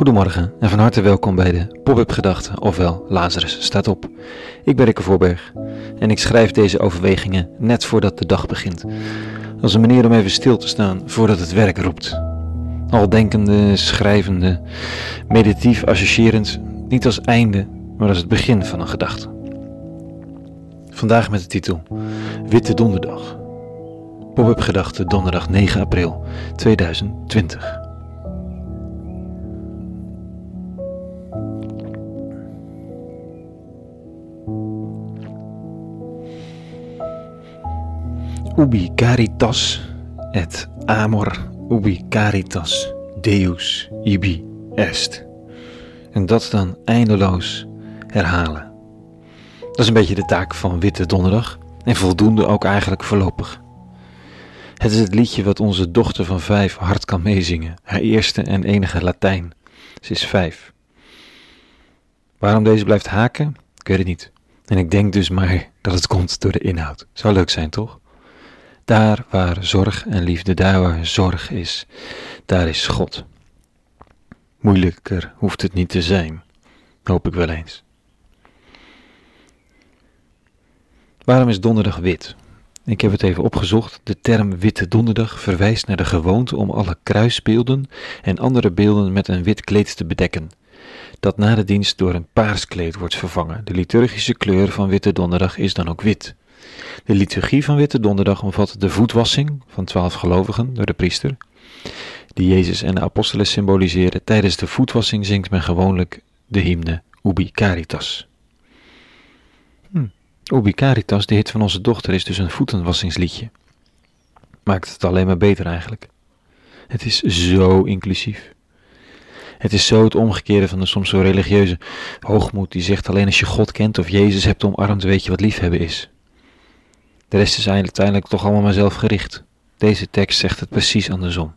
Goedemorgen en van harte welkom bij de Pop-up Gedachten, ofwel Lazarus staat op. Ik ben Rikke Voorberg en ik schrijf deze overwegingen net voordat de dag begint. Als een manier om even stil te staan voordat het werk roept. Al denkende, schrijvende, meditief associërend, niet als einde, maar als het begin van een gedachte. Vandaag met de titel Witte Donderdag. Pop-up Gedachten donderdag 9 april 2020. Ubi caritas et amor ubi caritas Deus ibi est. En dat dan eindeloos herhalen. Dat is een beetje de taak van Witte Donderdag en voldoende ook eigenlijk voorlopig. Het is het liedje wat onze dochter van vijf hard kan meezingen, haar eerste en enige Latijn. Ze is vijf. Waarom deze blijft haken? Ik weet het niet. En ik denk dus maar dat het komt door de inhoud. Zou leuk zijn, toch? Daar waar zorg en liefde, daar waar zorg is, daar is God. Moeilijker hoeft het niet te zijn, hoop ik wel eens. Waarom is donderdag wit? Ik heb het even opgezocht. De term witte donderdag verwijst naar de gewoonte om alle kruisbeelden en andere beelden met een wit kleed te bedekken, dat na de dienst door een paars kleed wordt vervangen. De liturgische kleur van witte donderdag is dan ook wit. De liturgie van Witte Donderdag omvat de voetwassing van twaalf gelovigen door de priester, die Jezus en de apostelen symboliseren. Tijdens de voetwassing zingt men gewoonlijk de hymne Ubi Caritas. Hm. Ubi Caritas, de hit van onze dochter, is dus een voetenwassingsliedje. Maakt het alleen maar beter eigenlijk. Het is zo inclusief. Het is zo het omgekeerde van de soms zo religieuze hoogmoed die zegt alleen als je God kent of Jezus hebt omarmd weet je wat liefhebben is. De rest is uiteindelijk toch allemaal maar zelf gericht. Deze tekst zegt het precies andersom.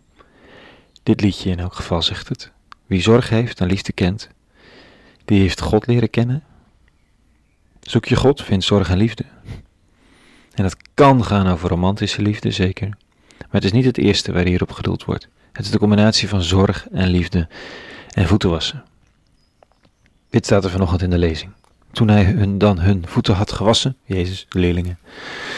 Dit liedje in elk geval zegt het. Wie zorg heeft en liefde kent, die heeft God leren kennen. Zoek je God, vind zorg en liefde. En dat kan gaan over romantische liefde, zeker. Maar het is niet het eerste waar hierop geduld wordt. Het is de combinatie van zorg en liefde en voeten wassen. Dit staat er vanochtend in de lezing. Toen hij hun dan hun voeten had gewassen, Jezus, de leerlingen,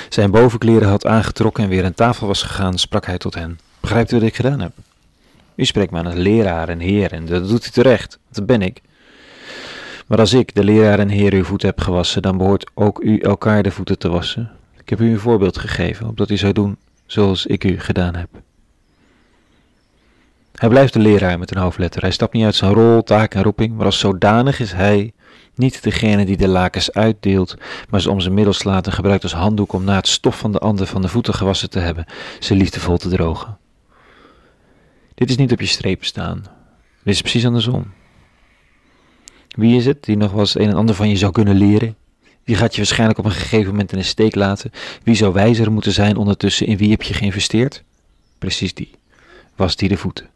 zijn bovenkleren had aangetrokken en weer aan tafel was gegaan, sprak hij tot hen. Begrijpt u wat ik gedaan heb? U spreekt me aan als leraar en heer en dat doet u terecht, dat ben ik. Maar als ik, de leraar en heer, uw voeten heb gewassen, dan behoort ook u elkaar de voeten te wassen. Ik heb u een voorbeeld gegeven, opdat u zou doen zoals ik u gedaan heb. Hij blijft de leraar met een hoofdletter. Hij stapt niet uit zijn rol, taak en roeping, maar als zodanig is hij niet degene die de lakens uitdeelt, maar ze om zijn middel slaat en gebruikt als handdoek om na het stof van de ander van de voeten gewassen te hebben, ze liefdevol te drogen. Dit is niet op je strepen staan. Dit is precies andersom. Wie is het die nog wel eens een en ander van je zou kunnen leren? Wie gaat je waarschijnlijk op een gegeven moment in de steek laten? Wie zou wijzer moeten zijn ondertussen? In wie heb je geïnvesteerd? Precies die. Was die de voeten.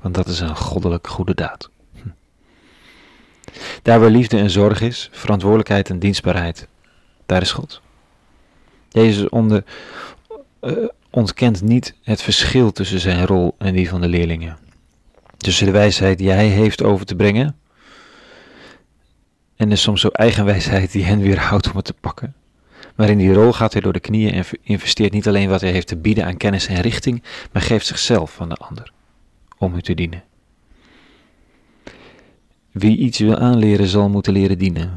Want dat is een goddelijk goede daad. Daar waar liefde en zorg is, verantwoordelijkheid en dienstbaarheid, daar is God. Jezus onder, uh, ontkent niet het verschil tussen zijn rol en die van de leerlingen. Tussen de wijsheid die hij heeft over te brengen en de soms zo eigen wijsheid die hen weer houdt om het te pakken. Maar in die rol gaat hij door de knieën en investeert niet alleen wat hij heeft te bieden aan kennis en richting, maar geeft zichzelf aan de ander om u te dienen. Wie iets wil aanleren, zal moeten leren dienen.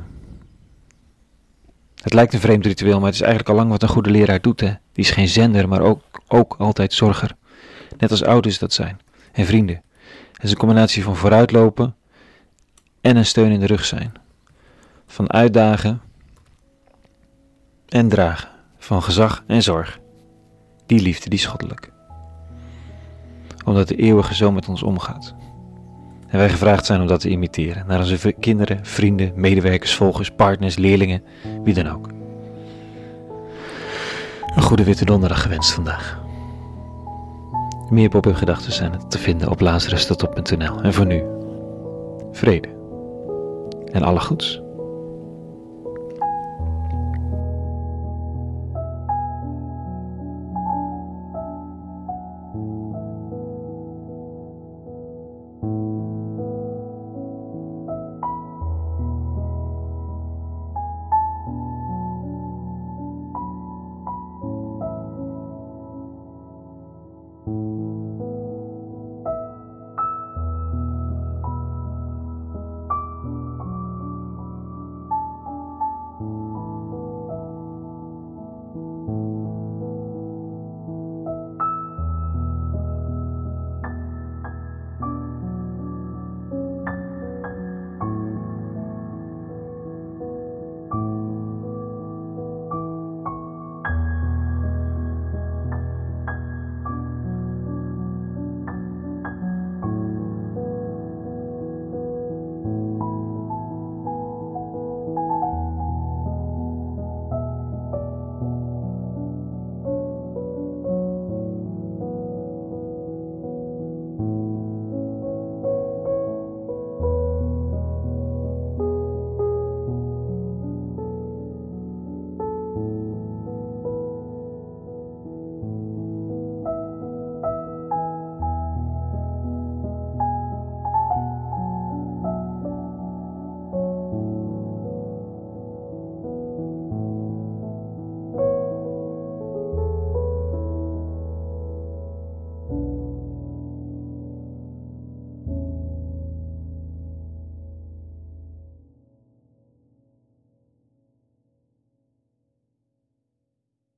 Het lijkt een vreemd ritueel, maar het is eigenlijk al lang wat een goede leraar doet. Hè? Die is geen zender, maar ook, ook altijd zorger. Net als ouders dat zijn. En vrienden. Het is een combinatie van vooruitlopen en een steun in de rug zijn. Van uitdagen en dragen. Van gezag en zorg. Die liefde, die is goddelijk. Omdat de eeuwige zo met ons omgaat. En wij gevraagd zijn om dat te imiteren. Naar onze kinderen, vrienden, medewerkers, volgers, partners, leerlingen, wie dan ook. Een goede witte donderdag gewenst vandaag. Meer pop gedachten zijn te vinden op lazarus.nl. En voor nu, vrede en alle goeds.